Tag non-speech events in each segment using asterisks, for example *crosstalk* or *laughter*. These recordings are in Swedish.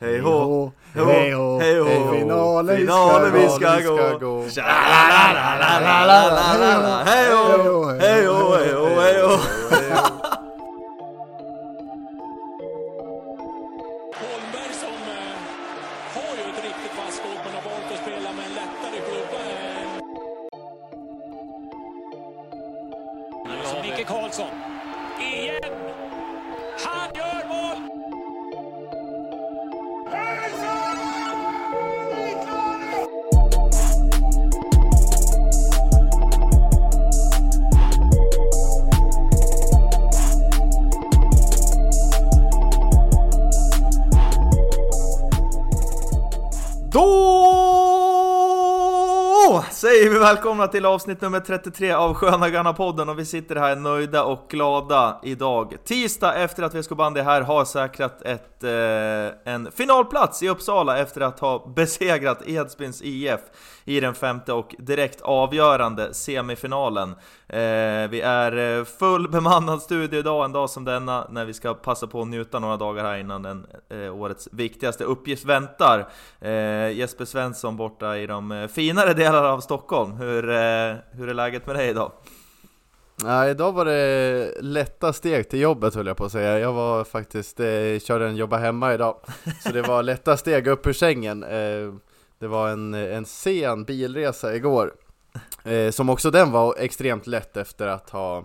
Hej hå, hej hå, hej hå, finalen finalen vi ska gå. gå. Tja-la-la-la-la-la-la-la. Hej hå, hej hå, hej hå, hej hå. Välkomna till avsnitt nummer 33 av Sköna Gamla podden och vi sitter här nöjda och glada idag. Tisdag efter att VSK Bandy här har säkrat ett, eh, en finalplats i Uppsala efter att ha besegrat Edsbyns IF i den femte och direkt avgörande semifinalen. Eh, vi är eh, full bemannad studio idag, en dag som denna, när vi ska passa på att njuta några dagar här innan den eh, årets viktigaste uppgift väntar. Eh, Jesper Svensson borta i de eh, finare delarna av Stockholm. Hur, eh, hur är läget med dig idag? Ja, idag var det lätta steg till jobbet höll jag på att säga. Jag var faktiskt, eh, körde en jobba hemma idag. Så det var *laughs* lätta steg upp ur sängen. Eh, det var en, en sen bilresa igår. Eh, som också den var extremt lätt efter att ha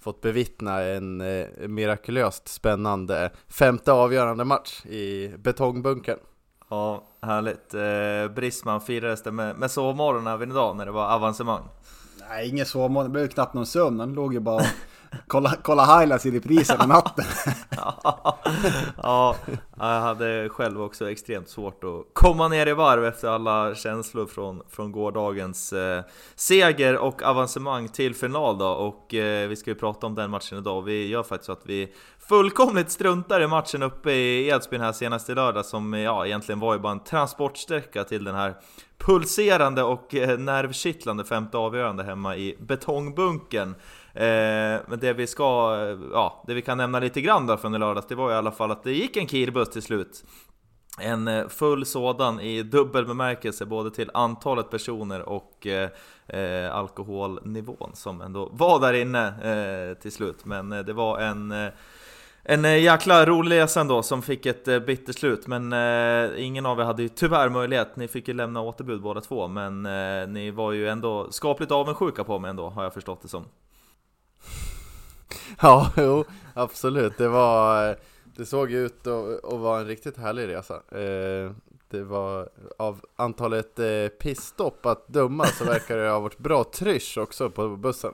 fått bevittna en eh, mirakulöst spännande femte avgörande match i betongbunkern. Ja, härligt. Eh, Brisman firades det med, med sovmorgon även idag när det var avancemang. Nej, ingen sovmorgon. Det blev knappt någon sömn. Han låg ju bara *laughs* kolla, kolla highlights i reprisen på natten. *laughs* ja, jag hade själv också extremt svårt att komma ner i varv efter alla känslor från, från gårdagens eh, seger och avancemang till final då. Och eh, vi ska ju prata om den matchen idag. Vi gör faktiskt så att vi fullkomligt struntar i matchen uppe i Edsbyn här senaste lördag som ja, egentligen var ju bara en transportsträcka till den här pulserande och eh, nervkittlande femte avgörande hemma i betongbunkern. Eh, men det vi ska, eh, ja, det vi kan nämna lite grann då från i lördags, det var i alla fall att det gick en kirbus till slut. En eh, full sådan i dubbel bemärkelse, både till antalet personer och eh, eh, alkoholnivån som ändå var där inne eh, till slut. Men eh, det var en eh, en eh, jäkla rolig resa ändå som fick ett bittert slut, men eh, ingen av er hade ju tyvärr möjlighet. Ni fick ju lämna återbud båda två, men eh, ni var ju ändå skapligt avundsjuka på mig ändå, har jag förstått det som. *laughs* Ja, jo, absolut. Det var, det såg ut att, vara en riktigt härlig resa. Eh, det var av antalet eh, pissstopp att döma så verkar det ha varit bra trysch också på bussen.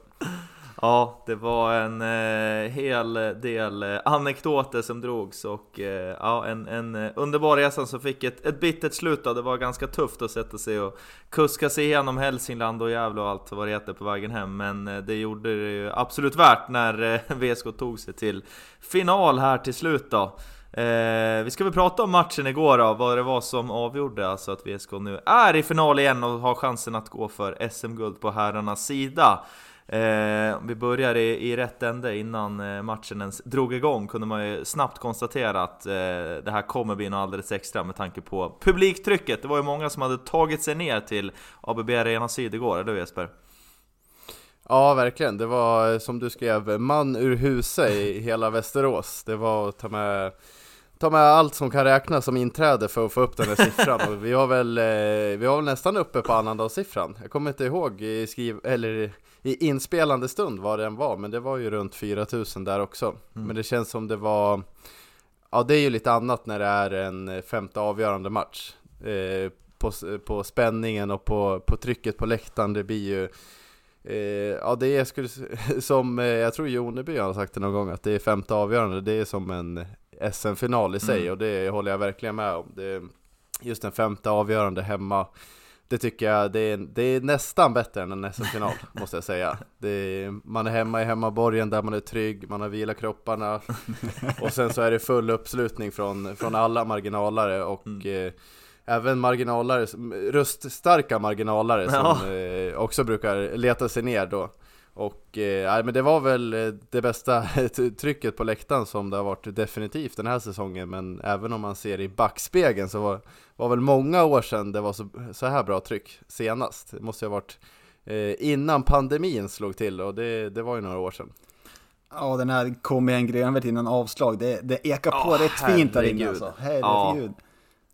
Ja, det var en eh, hel del eh, anekdoter som drogs och eh, ja, en, en eh, underbar resa som fick ett, ett bittert slut då. Det var ganska tufft att sätta sig och kuska sig igenom Hälsingland och Gävle och allt vad det heter på vägen hem. Men eh, det gjorde det ju absolut värt när eh, *laughs* VSK tog sig till final här till slut då. Eh, vi ska väl prata om matchen igår då, vad det var som avgjorde alltså att VSK nu är i final igen och har chansen att gå för SM-guld på herrarnas sida. Eh, om vi börjar i, i rätt ände innan eh, matchen ens drog igång kunde man ju snabbt konstatera att eh, det här kommer bli något alldeles extra med tanke på publiktrycket. Det var ju många som hade tagit sig ner till ABB Arena Syd igår, eller hur Jesper? Ja, verkligen. Det var eh, som du skrev, man ur huse i hela Västerås. Det var att ta med, ta med allt som kan räknas som inträde för att få upp den här siffran. Vi var väl, eh, vi var väl nästan uppe på annandagssiffran. Jag kommer inte ihåg skriv, eller i inspelande stund vad den var, men det var ju runt 4000 där också. Mm. Men det känns som det var, ja det är ju lite annat när det är en femte avgörande match. Eh, på, på spänningen och på, på trycket på läktaren, det blir ju Eh, ja det är skulle, *laughs* som, eh, jag tror Joneby har sagt det någon gång, att det är femte avgörande, det är som en SM-final i sig mm. och det håller jag verkligen med om. Det just en femte avgörande hemma, det tycker jag, det är, det är nästan bättre än en SM-final, *laughs* måste jag säga. Är, man är hemma i hemmaborgen där man är trygg, man har vilat kropparna, *laughs* och sen så är det full uppslutning från, från alla marginalare och mm. eh, även marginalare, röststarka marginalare som ja. eh, också brukar leta sig ner då Och eh, men det var väl eh, det bästa *laughs* trycket på läktaren som det har varit definitivt den här säsongen Men även om man ser i backspegeln så var, var väl många år sedan det var så, så här bra tryck senast Det måste ha varit eh, innan pandemin slog till och det, det var ju några år sedan Ja, den här kom igen grejen innan avslag, det, det ekar på Ja, rätt fint där inne herregud. alltså. Herregud.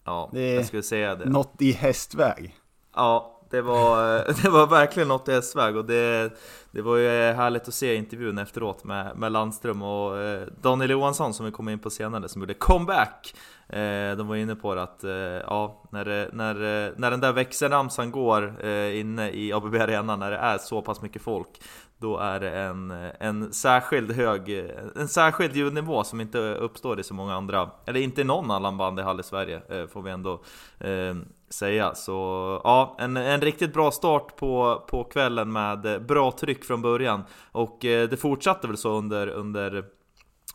Ja, Det är jag skulle säga det. Något i hästväg. Ja, det var, *laughs* det var verkligen något i hästväg och det, det var ju härligt att se intervjun efteråt med, med Landström och eh, Daniel Johansson som vi kommer in på senare som gjorde comeback. Eh, de var inne på det att eh, ja, när, när, när den där växelramsan går inne i ABB Arena när det är så pass mycket folk då är det en, en särskild hög, en särskild ljudnivå som inte uppstår i så många andra, eller inte i någon annan bandyhall i Sverige får vi ändå säga. Så ja, en, en riktigt bra start på, på kvällen med bra tryck från början. Och eh, det fortsatte väl så under, under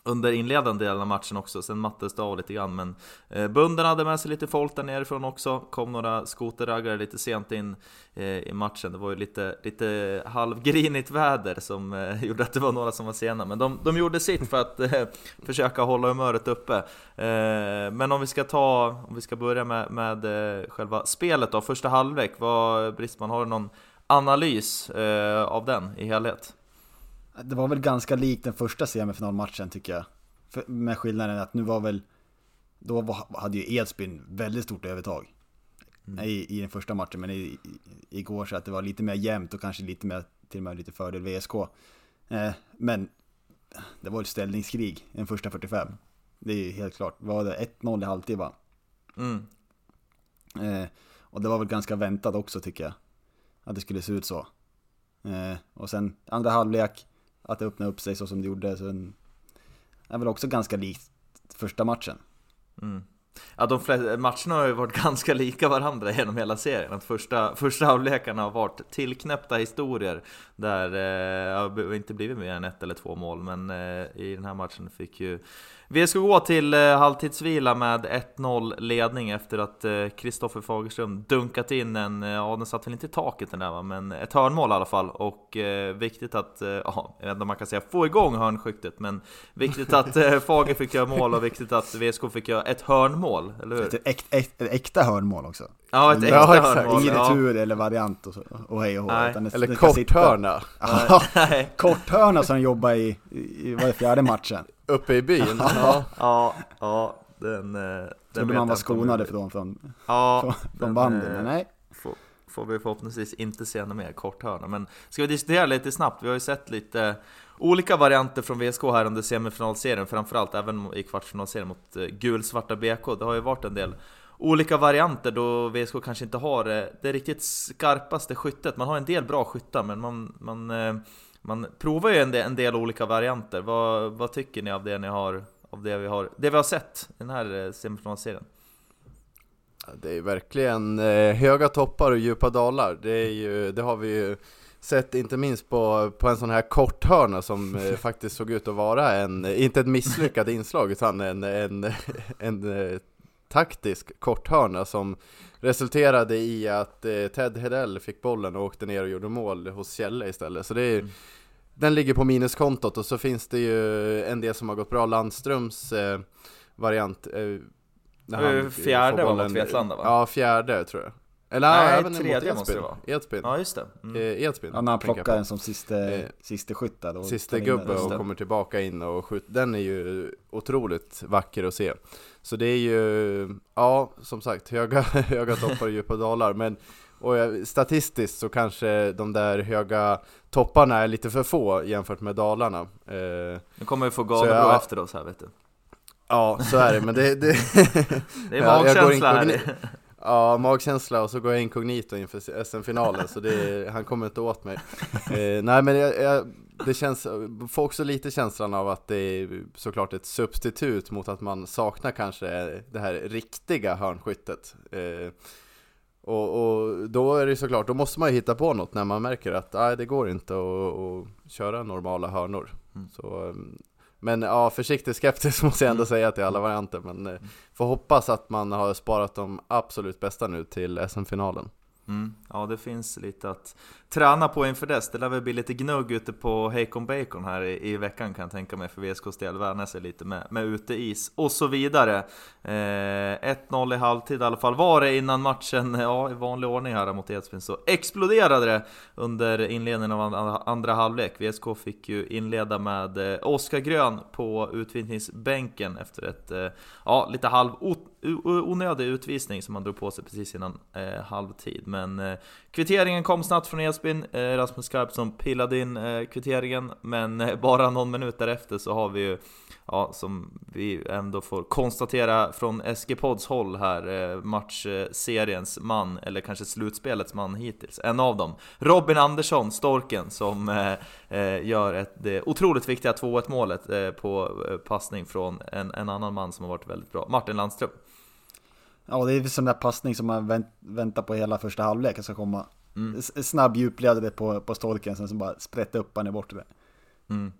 under inledande delen av matchen också, sen mattades det av lite grann men eh, Bunden hade med sig lite folk där nerifrån också, kom några skoterraggare lite sent in eh, i matchen. Det var ju lite, lite halvgrinigt väder som eh, *laughs* gjorde att det var några som var sena. Men de, de gjorde sitt för att eh, *laughs* försöka hålla humöret uppe. Eh, Men om vi ska ta, om vi ska börja med, med eh, själva spelet då, första halvlek, vad Bristman, har du någon analys eh, av den i helhet? Det var väl ganska likt den första semifinalmatchen tycker jag. För, med skillnaden att nu var väl, då var, hade ju Edsbyn väldigt stort övertag. I, I den första matchen, men i, i, igår så att det var lite mer jämnt och kanske lite mer, till och med lite fördel VSK. Eh, men det var ett ställningskrig, den första 45. Det är ju helt klart. Var det 1-0 i halvtid va? Mm. Eh, och det var väl ganska väntat också tycker jag. Att det skulle se ut så. Eh, och sen andra halvlek, att det öppnade upp sig så som det gjorde. Så en, är väl också ganska likt första matchen. Mm. Ja, de flesta, matcherna har ju varit *laughs* ganska lika varandra genom hela serien. Att första, första halvlekarna har varit tillknäppta historier där eh, det har inte blivit mer än ett eller två mål. Men eh, i den här matchen fick ju VSK gå till eh, halvtidsvila med 1-0 ledning efter att Kristoffer Fagerström dunkat in en, eh, ja den satt väl inte i taket den där va, men ett hörnmål i alla fall. Och eh, viktigt att, eh, *laughs* ja, jag vet inte om man kan säga få igång hörnskyttet, men viktigt att eh, *laughs* Fager fick göra mål och viktigt att VSK fick göra ett hörnmål, eller hur? Ett, äk, ett, ett äkta hörnmål också. Ja, ett Ja, äkta exakt. hörnmål. Ingen ja. eller variant och, så, och hej och hå. Eller ska korthörna *laughs* Ja, Nej. korthörna som jobbar i, i vad är det, fjärde matchen. Uppe i byn *laughs* ja. Ja, ja, den... eh, den Trodde man var jag inte om- skonade från, Ja, från, från banden, eh, men nej. Får, får vi förhoppningsvis inte se något mer korthörna. Men ska vi diskutera lite snabbt? Vi har ju sett lite olika varianter från VSK här under semifinalserien, framförallt även i kvartsfinalserien mot eh, gulsvarta BK. Det har ju varit en del olika varianter då VSK kanske inte har eh, det riktigt skarpaste skyttet. Man har en del bra skyttar, men man, man, eh, man provar ju en del, en del olika varianter. Vad, vad tycker ni av det ni har, av det vi har, det vi har sett i den här eh, semifinalserien? Det är verkligen eh, höga toppar och djupa dalar. Det, är ju, det har vi ju sett inte minst på, på en sån här korthörna som eh, *laughs* faktiskt såg ut att vara en, inte ett misslyckat inslag utan en, en, en, taktisk korthörna som resulterade i att Ted Hedell fick bollen och åkte ner och gjorde mål hos Kjelle istället. Så det är, Mm. Den ligger på minuskontot och så finns det ju en del som har gått bra. Landströms eh, variant eh, när Eh, fjärde får var mot Vetlanda, va? Ja, fjärde tror jag. Eller Nej, även mot tredje måste det vara. Edsbyn. Ja, just det. Mm. Eh, Edsbyn. Ja, när han plockar en som sista, Eh, sista skytt där. in gubbe och kommer tillbaka in och skjuter. Den är ju otroligt vacker att se. Så det är ju, ja som sagt, höga, *laughs* höga toppar och djupa dalar. Men och jag- statistiskt så kanske de där höga topparna är lite för få jämfört med dalarna. Eh, Nu kommer vi få Så Galebro jag- efter oss här vet du. ja, så är det. Men det, det, *laughs* Det är Ja, magkänsla här. inkogni- Ja, magkänsla och så går jag inkognito inför SM-finalen så det, han kommer inte åt mig eh, Nej men jag, jag, det känns, får också lite känslan av att det är såklart ett substitut mot att man saknar kanske det här riktiga hörnskyttet eh, och, och då är det såklart, då måste man ju hitta på något när man märker att nej, det går inte att, att köra normala hörnor Mm. så, eh, Men ja, försiktigt skeptisk *laughs* måste jag ändå säga till alla varianter men eh, Får hoppas att man har sparat de absolut bästa nu till SM-finalen Mm. Ja, det finns lite att träna på inför dess. Det lär väl bli lite gnugg ute på Heikon Bacon här i, i veckan kan jag tänka mig för VSKs del. Värna sig lite med, med uteis och så vidare. Eh, 1-0 i halvtid i alla fall var det innan matchen, ja i vanlig ordning här mot Edsbyn så exploderade det under inledningen av andra halvlek. VSK fick ju inleda med eh, Oskar Grön på utvisningsbänken efter ett, eh, ja lite halv onödig utvisning som han drog på sig precis innan eh, halvtid. Men eh, kvitteringen kom snabbt från Edsbyn, eh, Rasmus Skarp som pillade in eh, kvitteringen, men eh, bara någon minut därefter så har vi ju ja, som vi ändå får konstatera från SG-pods håll här, eh, matchseriens man, eller kanske slutspelets man hittills. En av dem, Robin Andersson, Storken, som eh, eh gör ett, det otroligt viktiga 2-1 målet eh, på eh, passning från en, en, annan man som har varit väldigt bra, Martin Landström. Ja, det är en sån där passning som man vänt, väntar på hela första halvleken ska komma. Mm. Snabb djupledare på, på Storken, sen som bara sprätta upp han i bortre. Mm.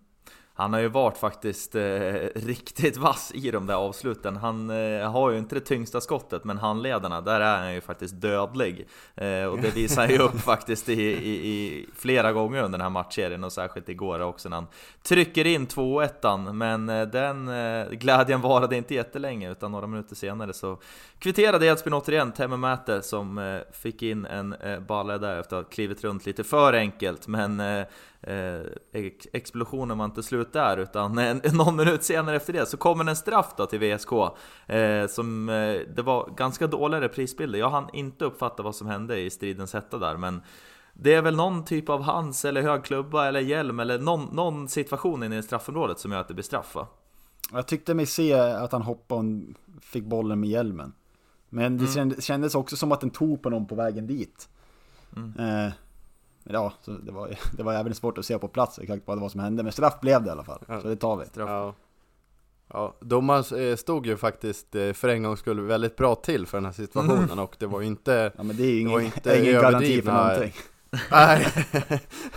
Han har ju varit faktiskt eh, *laughs* riktigt vass i de där avsluten. Han eh, har ju inte det tyngsta skottet, men handledarna, där är han ju faktiskt dödlig. Eh, och det visar han ju upp *laughs* faktiskt i, i, i, flera gånger under den här matchserien och särskilt igår också när han trycker in 2-1 Men eh, den eh, glädjen varade inte jättelänge, utan några minuter senare så kvitterade Edsbyn återigen Temme Mäte som eh, fick in en eh, balle där efter att ha klivit runt lite för enkelt. Men explosionen var inte slut där, utan en, *laughs* någon minut senare efter det så kommer en straff då till VSK. Eh, som, eh, det var ganska dåliga reprisbilder, jag hann inte uppfatta vad som hände i stridens hetta där, men det är väl någon typ av hands eller hög klubba eller hjälm eller någon, någon situation inne i straffområdet som gör att det blir straff va? Jag tyckte mig se att han hoppade och fick bollen med hjälmen. Men det mm. kändes också som att den tog på någon på vägen dit. Mm. Eh, ja, så det var, *laughs* det var även svårt att se på plats exakt vad det var som hände. Men straff blev det i alla fall, ja. så det tar vi. Straff. Ja. Ja, domaren eh, stod ju faktiskt eh, för en gångs skull väldigt bra till för den här situationen mm. och det var ju inte Ja men det är ju ingen, inte ingen garanti för någonting *laughs* nej,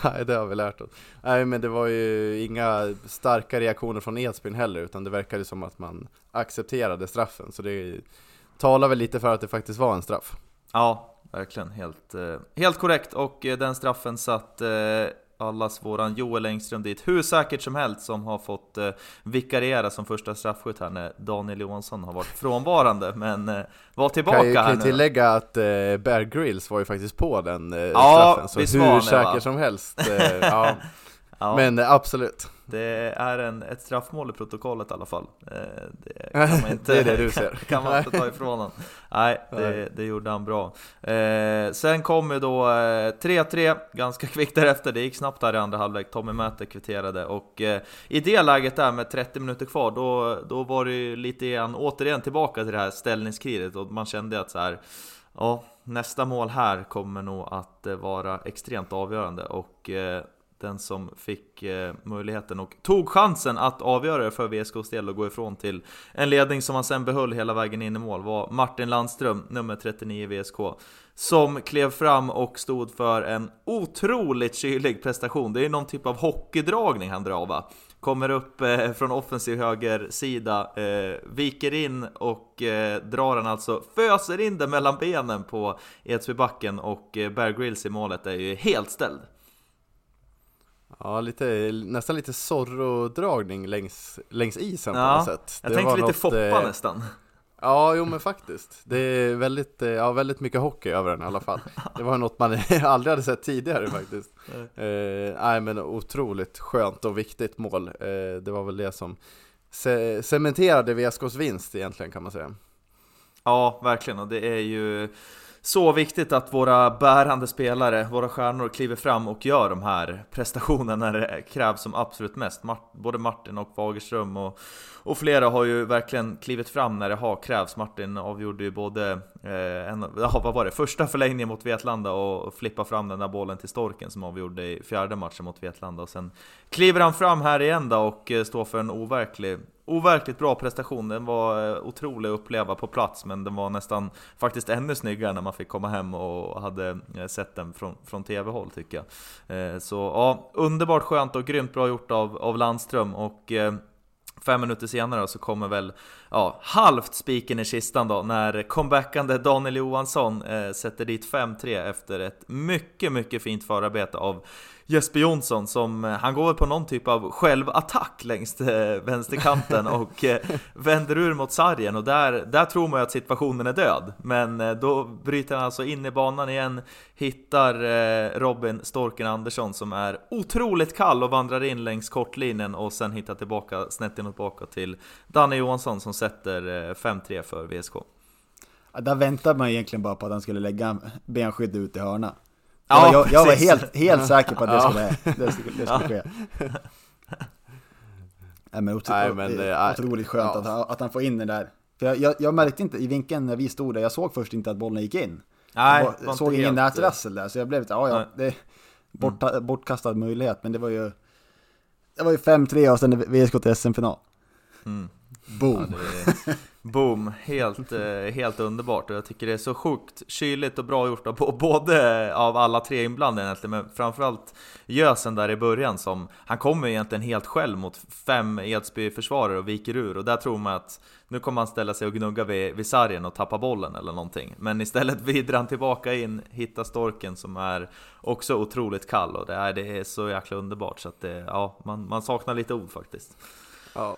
nej, det har vi lärt oss Nej men det var ju inga starka reaktioner från Edsbyn heller utan det verkade som att man accepterade straffen så det talar väl lite för att det faktiskt var en straff Ja, verkligen helt, eh, helt korrekt. Och eh, den straffen satt eh, allas våran Joel Engström dit hur säkert som helst som har fått vikariera som första straffskytt här när Daniel Johansson har varit frånvarande. Men var tillbaka kan, här Kan ju tillägga att Bear Grylls var ju faktiskt på den straffen ja, så hur säker som helst ja. *laughs* ja. Men absolut det är en, ett straffmål i protokollet i alla fall. Eh, det *laughs* kan man inte, det är det du ser. *laughs* kan man inte ta ifrån honom. Nej, det, det gjorde han bra. Eh, sen kom ju då 3-3 eh, ganska kvickt därefter. Det gick snabbt där i andra halvlek. Tommy Mäter kvitterade och i det läget där med 30 minuter kvar, då, då var det ju lite igen, återigen tillbaka till det här ställningskriget och man kände att så här, ja, nästa mål här kommer nog att vara extremt avgörande och den som fick eh, möjligheten och tog chansen att avgöra det för VSKs del och gå ifrån till en ledning som han sen behöll hela vägen in i mål var Martin Landström, nummer 39 i VSK, som klev fram och stod för en otroligt kylig prestation. Det är någon typ av hockeydragning han drar va? Kommer upp eh, från offensiv högersida, eh, viker in och eh, drar den alltså, föser in den mellan benen på Edsbybacken och eh, Bear Grylls i målet är ju helt ställd. Ja, lite, nästan lite Zorro-dragning längs, längs isen ja, på något sätt. Jag det tänkte lite något, Foppa eh, nästan. Ja, jo men faktiskt. Det är väldigt, eh, ja, väldigt mycket hockey över den i alla fall. *laughs* Det var något man *laughs* aldrig hade sett tidigare faktiskt. eh, nej men otroligt skönt och viktigt mål. Eh, det var väl det som ce cementerade VSKs vinst egentligen kan man säga. Ja, verkligen. Och det är ju så viktigt att våra bärande spelare, våra stjärnor, kliver fram och gör de här prestationerna när det krävs som absolut mest. Både Martin och Fagerström och, och flera har ju verkligen klivit fram när det har krävts. Martin avgjorde ju både, Eh, en, *laughs* ja, vad var det, första förlängningen mot Vetlanda och flippa fram den där bollen till Storken som avgjorde i fjärde matchen mot Vetlanda. Och sen kliver han fram här igen då och eh, står för en overklig overkligt bra prestation. Den var eh, otrolig att uppleva på plats, men den var nästan faktiskt ännu snyggare när man fick komma hem och hade sett den från, från TV-håll tycker jag. Så ja, underbart skönt och grymt bra gjort av, av Landström och Fem minuter senare så kommer väl ja, halvt spiken i kistan då när comebackande Daniel Johansson eh, sätter dit 5-3 efter ett mycket, mycket fint förarbete av Jesper Jonsson som, eh, han går väl på någon typ av självattack längs eh, vänsterkanten *laughs* och eh, vänder ur mot sargen och där, där tror man ju att situationen är död. Men då bryter han alltså in i banan igen, hittar Robin Storken Andersson som är otroligt kall och vandrar in längs kortlinjen och sen hittar tillbaka snett inåt tillbaka till Danne Johansson som sätter 5-3 för VSK. Ja, där väntar man egentligen bara på att han skulle lägga benskydd ut i hörna. Ja, jag, jag var helt, helt säker på att det skulle, det skulle, det skulle ske. Nej, men, otro, Nej, men det är otroligt skönt att, han, att han får in den där. För jag, jag, jag, märkte inte i vinkeln när vi stod där, jag såg först inte att bollen gick in. Nej, jag var, såg ingen nätrassel där, så jag blev lite, ja ja, det borta, mm. bortkastad möjlighet, men det var ju Det var ju 5-3 och sen VSK till SM-final. Mm. Boom! Ja, boom, helt, *laughs* eh, helt underbart. Och jag tycker det är så sjukt kyligt och bra gjort av både av alla tre inblandade egentligen, men framförallt Gösen där i början som, han kommer egentligen helt själv mot fem Edsby-försvarare och viker ur. Och där tror man att nu kommer han ställa sig och gnugga vid, vid sargen och tappa bollen eller någonting. Men istället *laughs* vidrar han tillbaka in, hittar storken som är också otroligt kall. Och det är, det är så jäkla underbart så att det, ja, man, man saknar lite ord faktiskt. Ja,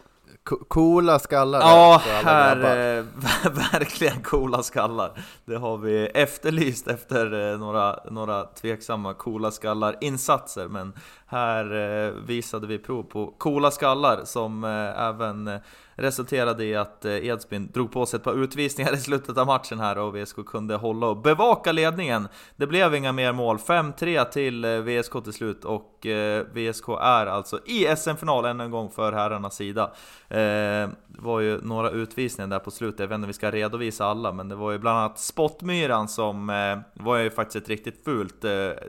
Coola skallar Ja, här, *laughs* verkligen coola skallar. Det har vi efterlyst efter eh, några, några tveksamma coola skallar insatser Men här eh, visade vi prov på coola skallar som eh, även resulterade i att Edsbyn drog på sig ett par utvisningar i slutet av matchen här och VSK kunde hålla och bevaka ledningen. Det blev inga mer mål, 5-3 till VSK till slut och VSK är alltså i SM-final än en gång för herrarnas sida. Det var ju några utvisningar där på slutet, jag vet inte om vi ska redovisa alla, men det var ju bland annat Spottmyran som var ju faktiskt ett riktigt fult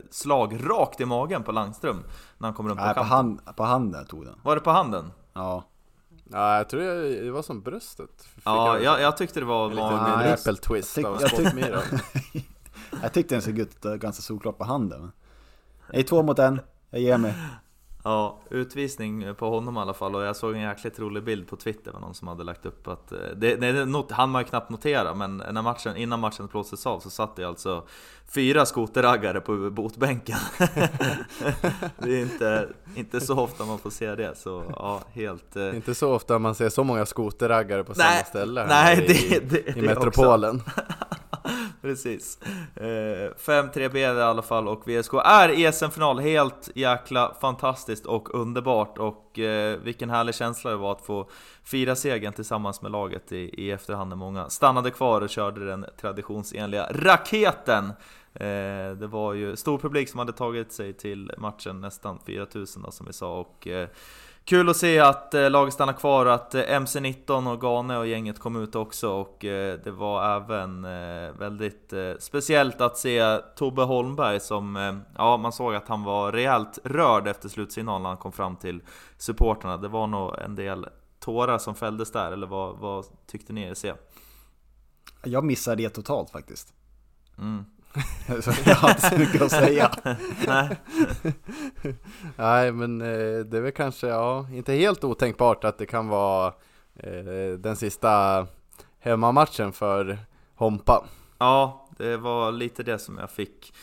slag rakt i magen på Langström när han kommer runt på Nej, på, hand, på handen tog den. Var det på handen? Ja. Ja, jag tror det var som bröstet. ja, jag, jag, tyckte det var... En liten nipple twist jag tyck, av jag, tyck, *laughs* jag tyckte den såg ut ganska solklart på handen. Jag är två mot en, jag ger mig. Ja, utvisning på honom i alla fall. Och jag såg en jäkligt rolig bild på Twitter var någon som hade lagt upp att eh, det, det not, han man ju knappt notera men när matchen, innan matchen blåstes av så satt det alltså fyra skoterraggare på botbänken. *laughs* Det är inte, inte så ofta man får se det så ja, helt eh, Inte så ofta man ser så många skoterraggare på nej, samma ställe nej, det, det, i, i metropolen *laughs* Precis. Eh, 5-3 blev det i alla fall och VSK är i SM-final. Helt jäkla fantastiskt och underbart och eh, vilken härlig känsla det var att få fira segern tillsammans med laget i, i efterhand när många stannade kvar och körde den traditionsenliga raketen. Eh, det var ju stor publik som hade tagit sig till matchen, nästan 4000 då, som vi sa och eh, Kul att se att eh, laget stannar kvar att eh, MC19 och Gane och gänget kom ut också och eh, det var även väldigt speciellt att se Tobbe Holmberg som, ja man såg att han var rejält rörd efter slutsignalen när han kom fram till supporterna. Det var nog en del tårar som fälldes där, eller vad, vad tyckte ni er se? Jag missade det totalt faktiskt. Mm. Så *laughs* jag har inte så mycket att säga. *laughs* Nej. *laughs* Nej, men eh, det är väl kanske, ja, inte helt otänkbart att det kan vara eh, den sista hemmamatchen för Hompa. Ja, det var lite det som jag fick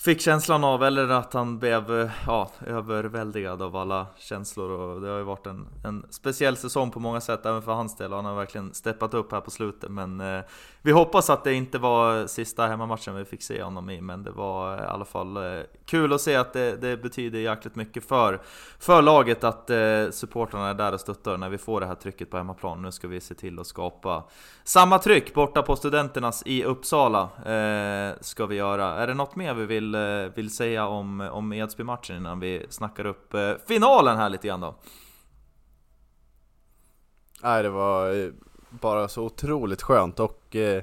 fick känslan av, eller att han blev eh, ja, överväldigad av alla känslor och det har ju varit en, en speciell säsong på många sätt även för hans del. Han har verkligen steppat upp här på slutet men eh, vi hoppas att det inte var sista hemmamatchen vi fick se honom i men det var eh, i alla fall eh, kul att se att det, det, betyder jäkligt mycket för, för laget att eh, supportrarna är där och stöttar när vi får det här trycket på hemmaplan. Nu ska vi se till att skapa samma tryck borta på Studenternas i Uppsala. Eh, ska vi göra. Är det något mer vi vill vill, eh, vill säga om, om Edsby-matchen innan vi snackar upp eh, finalen här lite grann då? Nej, det var eh, bara så otroligt skönt och eh,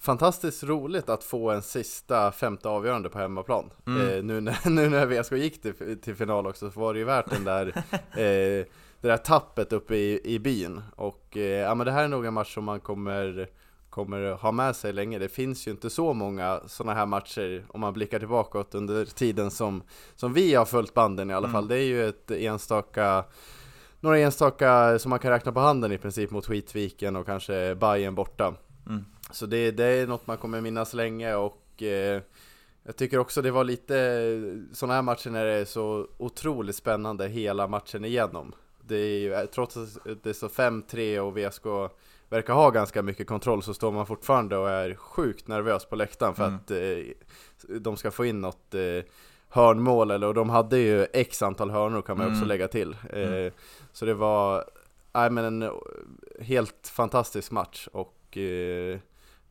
fantastiskt roligt att få en sista femte avgörande på hemmaplan. Mm. Eh, nu, när, *laughs* nu när VSK gick till, till final också så var det ju värt den där *laughs* eh, det där tappet uppe i, i byn och ja men det här är nog en match som man kommer kommer ha med sig länge. Det finns ju inte så många sådana här matcher om man blickar tillbaka under tiden som, som vi har följt banden i alla mm. fall. Det är ju ett enstaka några enstaka som man kan räkna på handen i princip mot Skitviken och kanske Bayern borta. Mm. Så det, det är något man kommer minnas länge och eh, jag tycker också det var lite sådana här matcher när det är så otroligt spännande hela matchen igenom. Det är ju, trots att det står 5-3 och VSK verkar ha ganska mycket kontroll så står man fortfarande och är sjukt nervös på läktaren för Mm. att eh, de ska få in något eh, hörnmål eller och de hade ju x antal hörnor kan man ju också Mm. lägga till. Eh, Mm. Så det var, nej men en eh, helt fantastisk match och eh,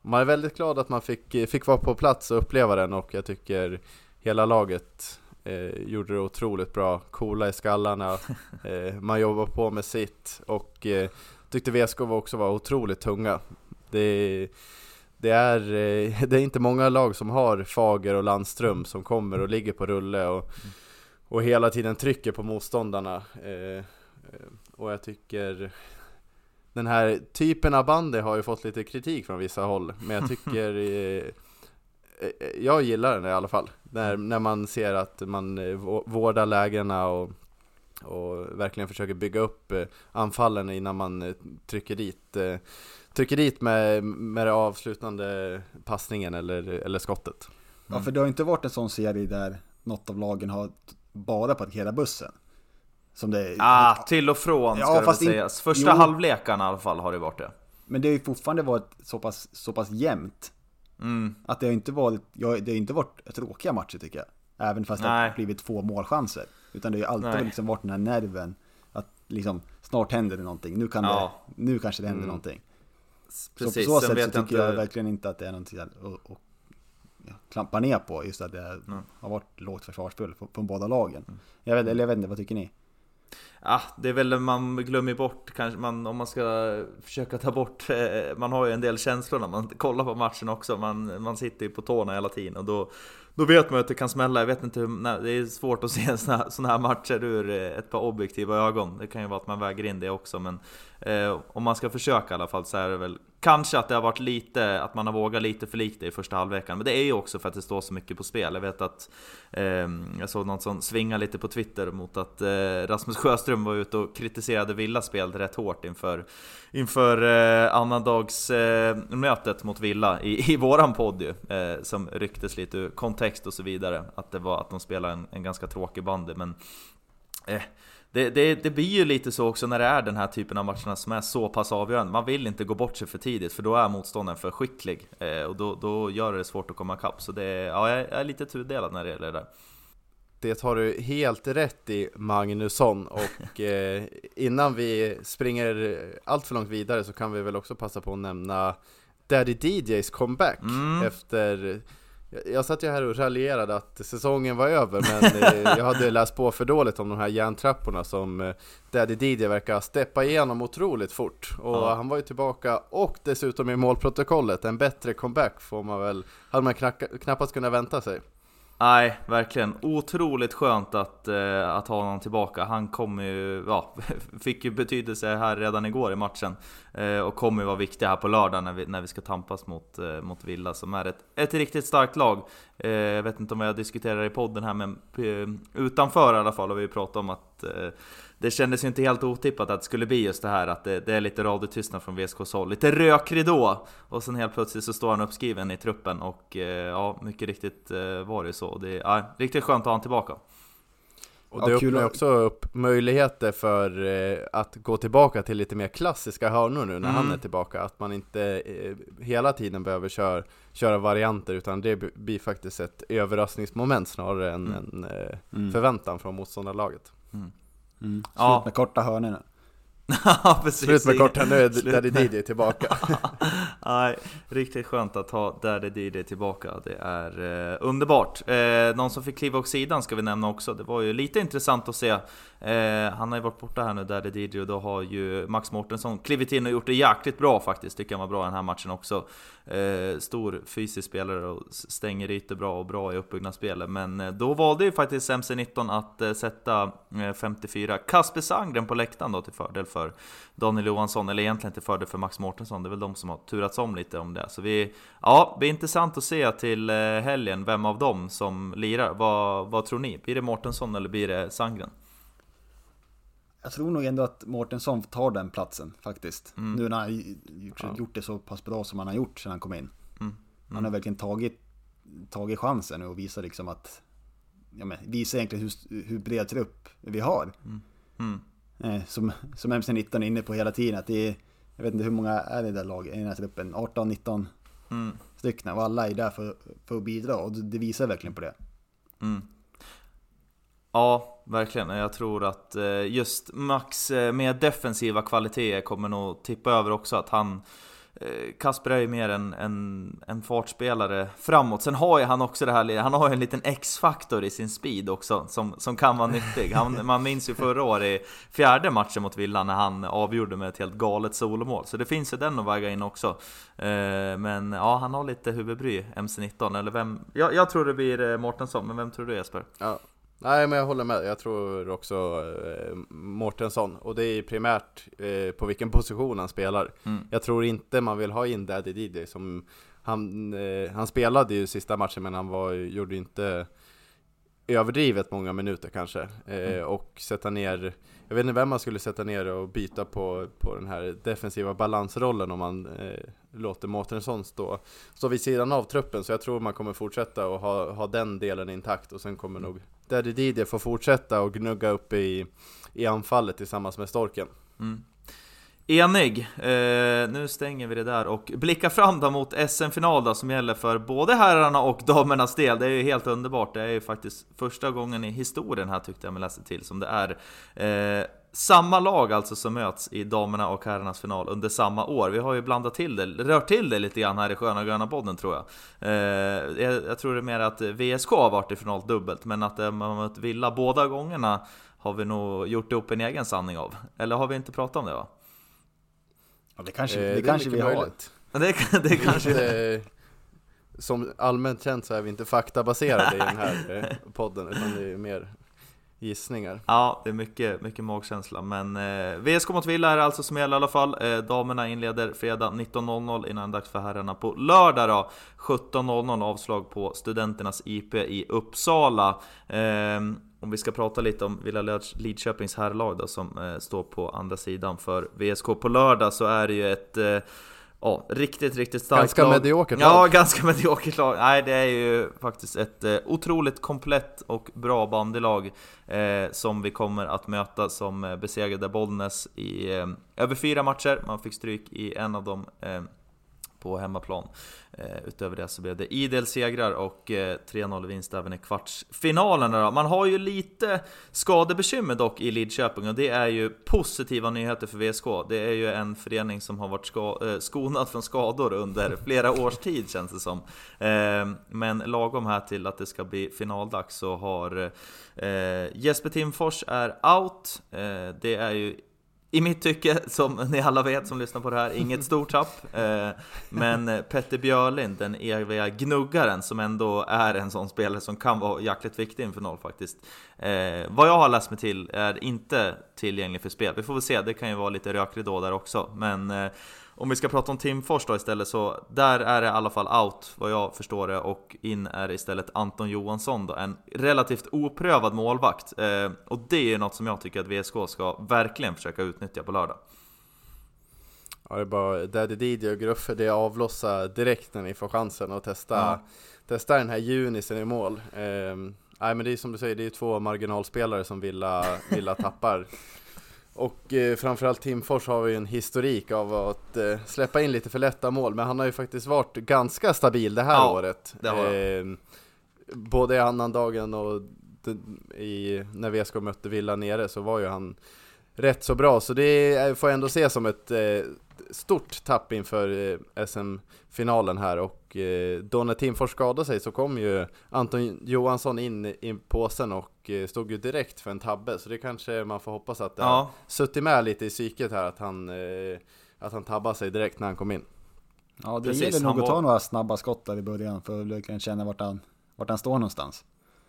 man är väldigt glad att man fick, eh, fick vara på plats och uppleva den och jag tycker hela laget eh, gjorde det otroligt bra, coola i skallarna, *laughs* eh, man jobbar på med sitt och eh, tyckte VSK också var otroligt tunga. Det, det, är, eh, *laughs* det är inte många lag som har Fager och Landström som kommer och ligger på rulle och, och hela tiden trycker på motståndarna. Eh, eh, och jag tycker den här typen av bandy har ju fått lite kritik från vissa håll, men jag tycker *laughs* jag gillar den i alla fall. När, när man ser att man vå- vårdar lägena och, och verkligen försöker bygga upp eh, anfallen innan man eh, trycker dit eh, Trycker dit med, med den avslutande passningen eller, eller skottet. Ja, för det har inte varit en sån serie där något av lagen har bara parkerat bussen. Som det Ah, till och från ska Ja, det väl fast in- sägas. Första jo. halvlekarna i alla fall har det varit det. Men det har ju fortfarande varit så pass, så pass jämnt. Mm. Att det har inte varit, ja, det har inte varit tråkiga matcher tycker jag. Även fast det Nej. har blivit två målchanser. Utan det har ju alltid Nej. liksom varit den här nerven. Att liksom, snart händer det någonting. Nu, kan Ja. det, nu kanske det händer Mm. någonting. Precis, så på så sen sätt så jag tycker jag inte... verkligen inte att det är någonting att att- att, ja, klampa ner på. Just att det Mm. har varit lågt försvarsspel från, båda lagen. Jag vet, eller jag vet inte, vad tycker ni? Ah, det är väl man glömmer bort kanske man, om man ska försöka ta bort eh, Man har ju en del känslor när man kollar på matchen också. Man, man sitter ju på tårna hela tiden och då Då vet man ju att det kan smälla, jag vet inte hur, nej, Det är svårt att *laughs* se såna, här- såna här matcher ur eh, ett par objektiva ögon. Det kan ju vara att man väger in det också men eh, Om man ska försöka i alla fall så är det väl Kanske att det har varit lite, att man har vågat lite för lite i första halvveckan. Men det är ju också för att det står så mycket på spel Jag vet att eh, Jag såg någon som svingade lite på Twitter mot att eh, Rasmus Sjöström var ute och kritiserade Villa spel rätt hårt inför Inför eh, annandags eh, mötet mot Villa i, i våran podd ju eh, Som rycktes lite ur kontext och så vidare Att det var att de spelade en, en ganska tråkig bandy men eh, det, det, det blir ju lite så också när det är den här typen av matcherna som är så pass avgörande. Man vill inte gå bort sig för tidigt för då är motståndaren för skicklig. Eh, Och då, då gör det svårt att komma ikapp. Så det, ja, jag är lite tudelad när det gäller det där. Det har du helt rätt i Magnusson. Och *laughs* eh, innan vi springer allt för långt vidare så kan vi väl också passa på att nämna Daddy DJs comeback Mm. efter jag- jag satt ju här och raljerade att säsongen var över men eh, jag hade läst på för dåligt om de här järntrapporna som eh, Daddy DJ verkar steppa igenom otroligt fort Och Ja. han var ju tillbaka och dessutom i målprotokollet, en bättre comeback får man väl, hade man knacka, knappast kunnat vänta sig Nej, verkligen. Otroligt skönt att, eh, att ha honom tillbaka. Han kommer ju, ja, *laughs* fick ju betydelse här redan igår i matchen. Eh, och kommer ju vara viktig här på lördag när vi, när vi ska tampas mot, eh, mot Villa som är ett, ett riktigt starkt lag. Eh, jag vet inte om jag diskuterar i podden här men eh, utanför i alla fall har vi ju pratat om att eh, det kändes ju inte helt otippat att det skulle bli just det här att det, det är lite radiotystnad från VSKs håll. Lite rökridå! Och sen helt plötsligt så står han uppskriven i truppen och eh, ja, mycket riktigt eh, var det ju så. Det är ja, riktigt skönt att ha honom tillbaka. Och Ja, det kul öppnar också upp möjligheter för eh, att gå tillbaka till lite mer klassiska hörnor nu när han Mm. är tillbaka. Att man inte eh, hela tiden behöver köra, köra varianter utan det blir faktiskt ett överraskningsmoment snarare än Mm. en eh, Mm. förväntan från motståndarlaget. Mm. Slut Ja. med korta hörnorna. *laughs* Ja, precis. Slut med korta, nu Daddy DJ tillbaka. *laughs* Nej, riktigt skönt att ha Daddy DJ tillbaka. Det är eh, underbart. Eh, någon som fick kliva åt sidan ska vi nämna också. Det var ju lite intressant att se. Eh, han har ju varit borta här nu, Daddy DJ, och då har ju Max Mortensson klivit in och gjort det jäkligt bra faktiskt. Tycker han var bra i den här matchen också. Eh, stor fysisk spelare och stänger ytor bra och bra i uppbyggnadsspelet. Men eh, då valde ju faktiskt MC-19 att eh, sätta eh, 54 Kasper Sandgren på läktaren då till fördel för Daniel Johansson, eller egentligen till fördel för Max Mårtensson, det är väl de som har turats om lite om det. Så vi, ja, det blir intressant att se till eh, helgen vem av dem som lirar. Vad, vad tror ni? Blir det Mårtensson eller blir det Sandgren? Jag tror nog ändå att Mårtensson tar den platsen faktiskt. Mm. Nu när han gjort, gjort det så pass bra som han har gjort sedan han kom in. Mm. Han har verkligen tagit, tagit chansen och visar liksom att... Ja, men, visar egentligen hur, hur bred trupp vi har. Mm. Eh, som, som MC-19 är inne på hela tiden. Att det är, jag vet inte hur många är det där laget, i den här truppen? 18-19 Mm. stycken. Och alla är där för, för att bidra och det visar verkligen på det. Mm. Ja, verkligen. Jag tror att eh, just Max eh, med defensiva kvaliteter kommer nog tippa över också. Att han eh, Kasper är ju mer en, en, en fartspelare framåt. Sen har ju han också det här, han har ju en liten X-faktor i sin speed också som, som kan vara nyttig. Han, man minns ju förra året i fjärde matchen mot Villa när han avgjorde med ett helt galet solomål. Så det finns ju den att väga in också. Men ja, han har lite huvudbry, MC-19. Eller vem? Jag, jag tror det blir Mårtensson, men vem tror du Jesper? Ja. Nej men jag håller med, jag tror också eh, Mårtensson och det är primärt eh, på vilken position han spelar. Mm. Jag tror inte man vill ha in Daddy DJ som han, eh, han spelade ju sista matchen men han var, gjorde inte överdrivet många minuter kanske. Eh, Mm. och sätta ner, jag vet inte vem man skulle sätta ner och byta på, på den här defensiva balansrollen om man eh, låter Mårtensson stå, stå vid sidan av truppen. Så jag tror man kommer fortsätta och ha, ha den delen intakt och sen kommer nog Daddy Didier få fortsätta och gnugga upp i, i anfallet tillsammans med Storken. Mm. Enig, eh, nu stänger vi det där och blickar fram då mot SM-final då som gäller för både herrarna och damernas del. Det är ju helt underbart, det är ju faktiskt första gången i historien här tyckte jag mig läsa till som det är eh, samma lag alltså som möts i damerna och herrarnas final under samma år. Vi har ju blandat till det, rört till det lite grann här i Sköna Gröna podden tror jag. Eh, jag. Jag tror det är mer att VSK har varit i final dubbelt, men att eh, man har mött Villa båda gångerna har vi nog gjort ihop en egen sanning av. Eller har vi inte pratat om det va? Ja, det kanske, Eh, det är *laughs* kanske vi har. Det, kan- det kanske... Inte, som allmänt känt så är vi inte faktabaserade i den här *laughs* eh, podden utan det är mer gissningar. Ja, det är mycket, mycket magkänsla. Men eh, VSK mot Villa är det alltså som gäller i alla fall. Eh, damerna inleder fredag 19.00 innan det dags för herrarna på lördag då. 17.00 avslag på Studenternas IP i Uppsala. Eh, om vi ska prata lite om Villa Lidköpings herrlag då som eh, står på andra sidan för VSK på lördag så är det ju ett eh, Ja, riktigt, riktigt starkt Ganska lag. mediokert Ja, lag. ganska *laughs* mediokert lag. Nej, det är ju faktiskt ett eh, otroligt komplett och bra bandylag eh, som vi kommer att möta som eh, besegrade Bollnäs i eh, över fyra matcher. Man fick stryk i en av dem eh, på hemmaplan. Eh, utöver det så blev det idel segrar och eh, 3-0 vinst även i kvartsfinalerna. Man har ju lite skadebekymmer dock i Lidköping och det är ju positiva nyheter för VSK. Det är ju en förening som har varit ska, eh, skonad från skador under flera års tid känns det som. Men lagom här till att det ska bli finaldags så har Jesper Timfors är out. Det är ju i mitt tycke, som ni alla vet som lyssnar på det här, inget *laughs* stort tapp. Eh, men eh, Petter Björlind, den eviga gnuggaren, som ändå är en sån spelare som kan vara jäkligt viktig i en final faktiskt. Eh, vad jag har läst mig till är inte tillgänglig för spel. Vi får väl se, det kan ju vara lite rökridå där också. Men eh, om vi ska prata om Tim Fors då istället så där är det i alla fall out vad jag förstår det och in är istället Anton Johansson då, en relativt oprövad målvakt. Eh, och det är något som jag tycker att VSK ska verkligen försöka utnyttja på lördag. Ja, det är bara Daddy DJ och Gruffe, det är avlossa direkt när ni får chansen att testa, Ja. testa den här junisen i mål. Ehm, nej men det är som du säger, det är två marginalspelare som Villa, Villa *laughs* tappar. Och eh, framförallt Tim Fors har ju en historik av att eh, släppa in lite för lätta mål, men han har ju faktiskt varit ganska stabil det här Ja, året. det har han. Ehm, både i annandagen och i, när VSK mötte Villa nere så var ju han rätt så bra, så det får jag ändå se som ett eh, stort tapp inför eh, SM-finalen här och eh, då när Timfors skadade sig så kom ju Anton Johansson in i påsen och eh, stod ju direkt för en tabbe, så det kanske man får hoppas att det har Ja, suttit med lite i psyket här att han, att han tabbade sig direkt när han kom in. Ja, det Precis, gäller nog att ta var- några snabba skott där i början för att verkligen känna vart han, vart han står någonstans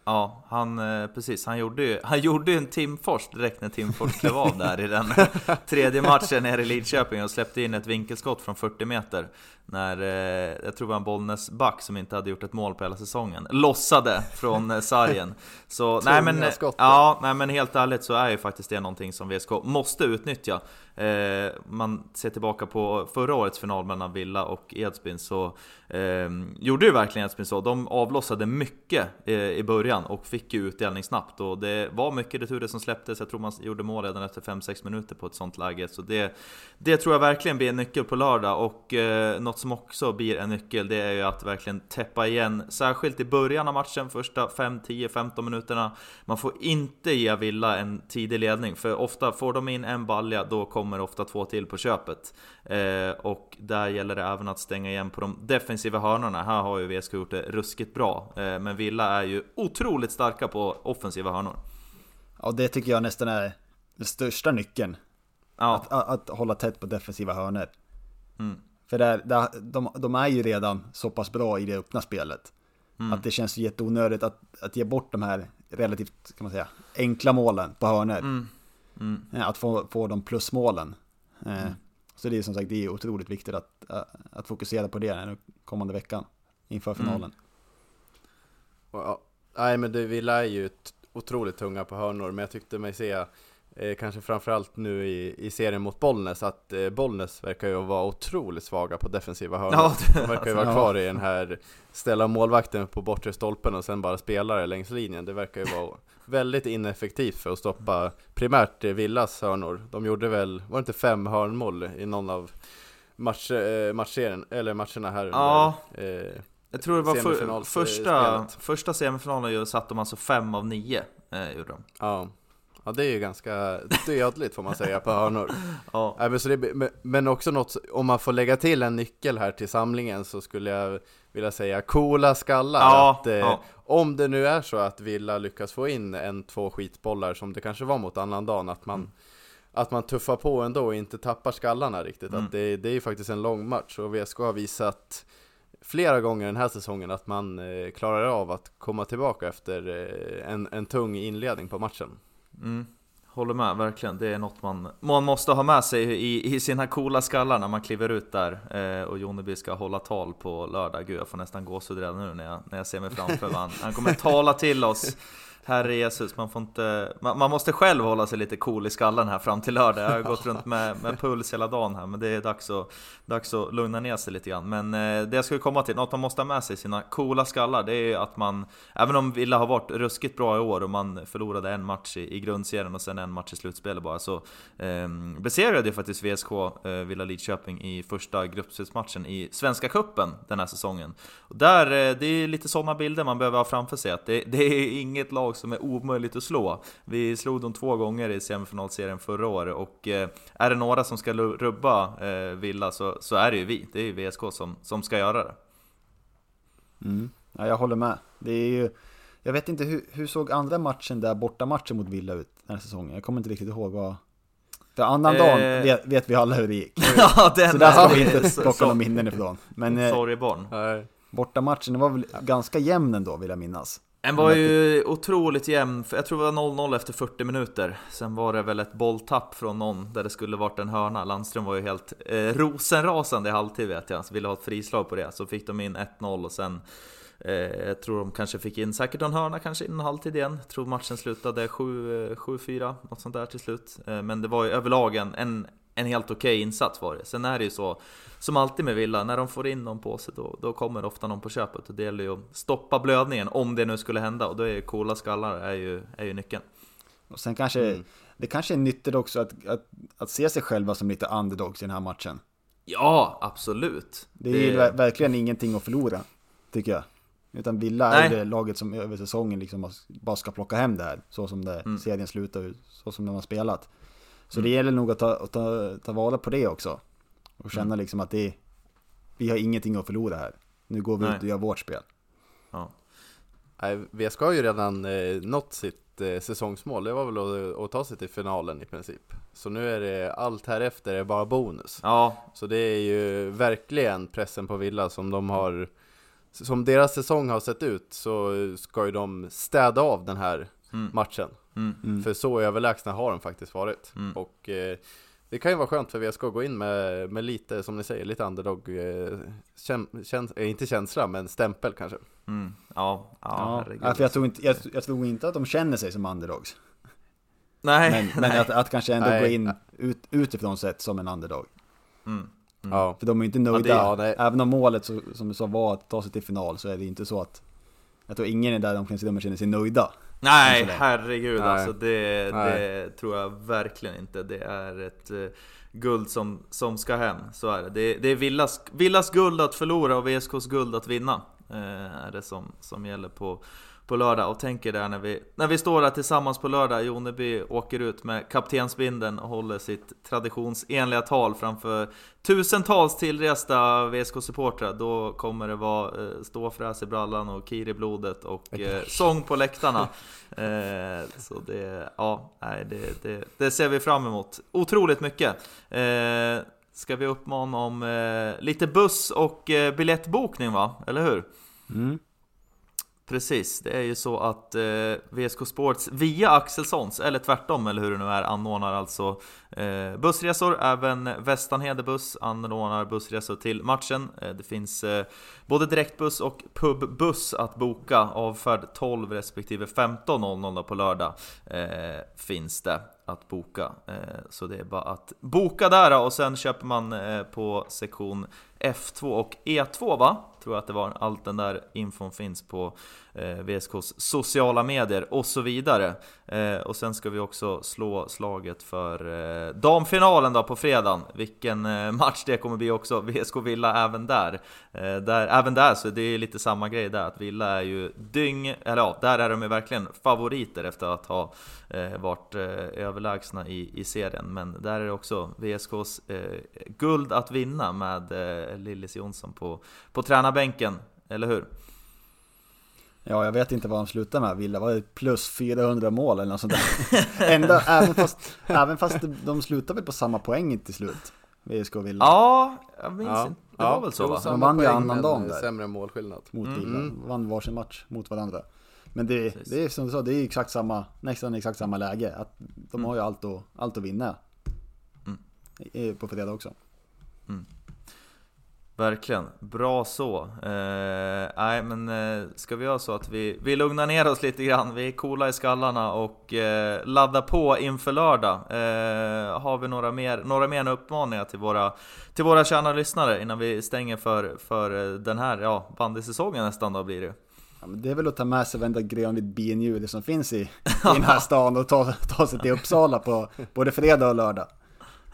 ja han, eh, precis, han gjorde ju han *laughs* gjorde ju en Timfors direkt när Timfors klev av där i den *laughs* tredje matchen nere i Lidköping och släppte in ett vinkelskott från 40 meter när, eh, jag tror det var en Bollnäs-back som inte hade gjort ett mål på hela säsongen, lossade från eh, sargen. Så *laughs* nej men, skott. ja, nej men helt ärligt så är ju faktiskt det någonting som VSK måste utnyttja. Eh, man ser tillbaka på förra årets final mellan Villa och Edsbyn så eh, gjorde ju verkligen Edsbyn så. De avlossade mycket eh, i början och fick ju utdelning snabbt och det var mycket returer som släpptes. Jag tror man gjorde mål redan efter 5-6 minuter på ett sånt läge. Så det, det tror jag verkligen blir en nyckel på lördag och eh, något som också blir en nyckel det är ju att verkligen täppa igen, särskilt i början av matchen, första 5, 10, 15 minuterna. Man får inte ge Villa en tidig ledning, för ofta får de in en balja, då kommer ofta två till på köpet. Eh, och där gäller det även att stänga igen på de defensiva hörnorna. Här har ju VSK gjort det ruskigt bra, eh, men Villa är ju otroligt starka på offensiva hörnor. Ja, det tycker jag nästan är den största nyckeln. Ja, Att, att, att hålla tätt på defensiva hörnor. Mm. För där, där, de, de är ju redan så pass bra i det öppna spelet. Mm. Att det känns jätteonödigt att, att ge bort de här relativt, kan man säga, enkla målen på hörnor. Mm. Mm. Eh, Att få, få de plusmålen. Eh, Så det är som sagt, det är otroligt viktigt att, att fokusera på det den kommande veckan. Inför Mm. finalen. Ja, nej men det, vi lär ju otroligt tunga på hörnor, men jag tyckte mig se eh, Kanske framförallt nu i, i serien mot Bollnäs, att eh, Bollnäs verkar ju vara otroligt svaga på defensiva hörnor. De verkar ju vara kvar i den här ställa målvakten på bortre stolpen och sen bara spelare längs linjen. Det verkar ju vara väldigt ineffektivt för att stoppa primärt eh, Villas hörnor. De gjorde väl, var det inte fem hörnmål i någon av match, eh, matchserien, eller matcherna här Ja. under, eh, Jag tror det var för, första, spelet. första semifinalen satt de alltså fem av nio eh, gjorde de. Ja. Ja, det är ju ganska dödligt får man säga på hörnor. *laughs* Ja. Nej, men, så det, men- också något, om man får lägga till en nyckel här till samlingen så skulle jag vilja säga coola skallar. Ja, att, eh, ja. Om det nu är så att Villa lyckas få in en, två skitbollar som det kanske var mot annandagen, att man, Mm. att man tuffar på ändå och inte tappar skallarna riktigt. Mm. Att det, det är ju faktiskt en lång match och VSK har visat flera gånger den här säsongen att man eh, klarar av att komma tillbaka efter eh, en, en tung inledning på matchen. Mm. Håller med, verkligen. Det är något man, man måste ha med sig i, i sina coola skallar när man kliver ut där eh, och Joneby ska hålla tal på lördag. Gud, jag får nästan gåshud redan nu när jag, när jag ser mig framför vad han, han kommer tala till oss. Herre Jesus, man, får inte, man, man måste själv hålla sig lite cool i skallen här fram till lördag. Jag har gått runt med, med puls hela dagen här, men det är dags att, dags att lugna ner sig lite grann. Men eh, det jag skulle komma till, något man måste ha med sig i sina coola skallar, det är att man, även om Villa har varit ruskigt bra i år och man förlorade en match i, i grundserien och sen en match i slutspelet bara, så eh, besegrade ju faktiskt VSK eh, Villa Lidköping i första gruppspelsmatchen i Svenska Cupen den här säsongen. Och där, eh, det är lite sådana bilder man behöver ha framför sig, att det, det är inget lag som är omöjligt att slå. Vi slog dem två gånger i semifinalserien förra året och eh, är det några som ska rubba eh, Villa så, så är det ju vi, det är ju VSK som, som ska göra det. Mm. Ja, jag håller med. Det är ju, jag vet inte, hur, hur såg andra matchen där, bortamatchen mot Villa ut den här säsongen? Jag kommer inte riktigt ihåg vad... För annan Eh. dagen vet, vet vi alla hur det gick. *laughs* ja, den Så där ska vi inte plocka några minnen ifrån. Men eh, Sorgebarn. Nej. bortamatchen, det var väl ganska jämn ändå vill jag minnas. Den var ju otroligt jämn, jag tror det var 0-0 efter 40 minuter. Sen var det väl ett bolltapp från någon där det skulle varit en hörna. Landström var ju helt eh, rosenrasande i halvtid vet jag, så ville ha ett frislag på det. Så fick de in 1-0 och sen eh, Jag tror de kanske fick in säkert en hörna kanske in en halvtid igen. Jag tror matchen slutade 7 eh, 7-4, något sånt där till slut. Eh, Men det var ju överlag en, en, en helt okej insats var det Sen är det ju så som alltid med Villa, när de får in någon på sig då, då kommer ofta någon på köpet och det gäller ju att stoppa blödningen om det nu skulle hända och då är ju coola skallar är ju, är ju nyckeln. Och sen kanske, Mm. det kanske är nyttigt också att, att, att se sig själva som lite underdogs i den här matchen. Ja, absolut! Det är ju ver- verkligen ingenting att förlora, tycker jag. Utan Villa är Nej. det laget som över säsongen liksom bara ska plocka hem det här. Så som det, Mm. serien slutar, så som de har spelat. Så det gäller nog att ta, att ta, ta vara på det också. Och känna Mm. liksom att det vi har ingenting att förlora här. Nu går vi Nej. ut och gör vårt spel. Ja. Nej, VSK har ju redan eh, nått sitt eh, säsongsmål, det var väl att, att ta sig till finalen i princip. Så nu är det, allt här efter är bara bonus. ja, Så det är ju verkligen pressen på Villa som de har, som deras säsong har sett ut så ska ju de städa av den här Mm. matchen. mm, Mm. För så överlägsna har de faktiskt varit. Mm. Och eh, det kan ju vara skönt för VSK att gå in med, med lite, som ni säger, lite underdog, eh, käm, käns, eh, inte känsla, men stämpel kanske. Mm. Ja, ja, Ja, ja, för jag tror, inte, jag, jag tror inte att de känner sig som underdogs. Nej, Men, men nej. att, att kanske ändå Nej. gå in ut, utifrån sett som en underdog. Mm. Ja. För de är ju inte nöjda. det- ja. Även om målet, så, som du sa, var att ta sig till final så är det inte så att jag tror ingen är där de omklädningsrummet känner sig nöjda. Nej, herregud Nej. alltså det, Nej. det tror jag verkligen inte. Det är ett eh, guld som, som ska hem, så är det. Det, det är Villas, Villas guld att förlora och VSKs guld att vinna. Eh, är det som, som gäller på, på lördag. Och tänker där när vi, när vi står där tillsammans på lördag, Joneby åker ut med kaptensbindeln och håller sitt traditionsenliga tal framför tusentals tillresta VSK-supportrar. Då kommer det vara eh, ståfräs i brallan och kir i blodet och eh, sång på läktarna. *laughs* Eh, så det, ja, nej, det, det, det ser vi fram emot. Otroligt mycket. Ska vi uppmana om lite buss och biljettbokning va? Eller hur? Mm. Precis, det är ju så att eh, VSK Sports via Axelssons, eller tvärtom eller hur det nu är, anordnar alltså eh, bussresor. Även Västanhede buss anordnar bussresor till matchen. Eh, det finns eh, både direktbuss och pubbuss att boka. Avfärd 12 respektive 15.00 på lördag eh, finns det att boka. Eh, så det är bara att boka där och sen köper man eh, på sektion F2 och E2 va? Tror jag att det var. Allt den där infon finns på Eh, VSKs sociala medier och så vidare. Eh, och sen ska vi också slå slaget för eh, damfinalen då på fredagen. Vilken eh, match det kommer bli också. VSK Villa även där. Eh, där. Även där så det är lite samma grej där. Att Villa är ju dyng, eller ja, där är de ju verkligen favoriter efter att ha eh, varit eh, överlägsna i, i serien. Men där är det också VSKs eh, guld att vinna med eh, Lillis Jonsson på, på tränarbänken. Eller hur? Ja, jag vet inte vad de slutar med. Villa var det plus 400 mål eller något sånt där. *laughs* Ända, även fast, även fast de slutar väl på samma poäng till slut. VSK och Villa. Ja, jag minns Ja. inte. Det var väl så va? De vann ju annandagen där. Sämre målskillnad. Mot Mm. Villa. Mm. Vann varsin match mot varandra. Men det, Precis. det är som du sa, det är exakt samma, nästan exakt samma läge. Att de har ju allt att, allt att vinna. Mm. På fredag också. Verkligen, bra så. Eh, nej men eh, ska vi göra så att vi, vi lugnar ner oss lite grann, vi är coola i skallarna och eh, laddar på inför lördag. Eh, har vi några mer, några mer uppmaningar till våra, till våra kära lyssnare innan vi stänger för, för eh, den här ja, bandysäsongen nästan då blir det Ja, men det är väl att ta med sig varenda grönvitt binljud som finns i, i den här *laughs* stan och ta, ta sig till Uppsala på både fredag och lördag.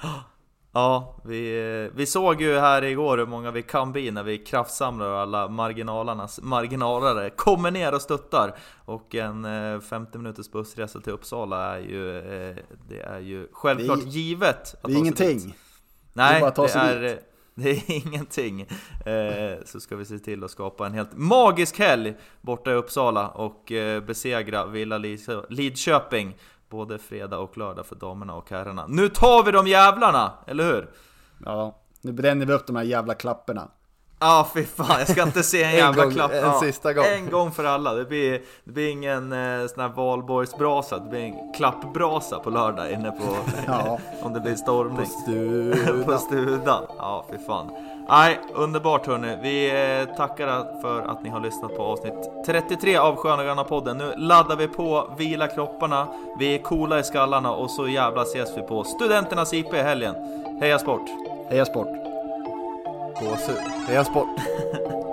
*laughs* Ja, vi, eh, vi såg ju här igår hur många vi kan bli när vi kraftsamlar alla marginalernas marginalare kommer ner och stöttar. Och en eh, 50 minuters bussresa till Uppsala är ju, eh, det är ju självklart Det är- givet. Att Det är ingenting. dit. Nej, Det är det är, *laughs* det är ingenting. Eh, så ska vi se till att skapa en helt magisk helg borta i Uppsala och eh, besegra Villa Lid- Lidköping både fredag och lördag för damerna och herrarna. Nu tar vi de jävlarna, eller hur? Ja, nu bränner vi upp de här jävla klapporna. Ja ah, fy fan, jag ska inte se en *laughs* En jävla gång, klapp. en Ja, sista gång. En gång för alla. Det blir, det blir ingen eh, sån här valborgsbrasa, det blir en klappbrasa på lördag inne på... Ja. *laughs* om det blir stormning. på Studa. *laughs* studan. Ja, fy fan. Nej, underbart hörni. Vi eh, tackar för att ni har lyssnat på avsnitt 33 av Sköna podden. Nu laddar vi på, vila kropparna, vi är coola i skallarna och så jävla ses vi på Studenternas IP i helgen. Heja sport! Heja sport! Gåshud. Heja sport. *laughs*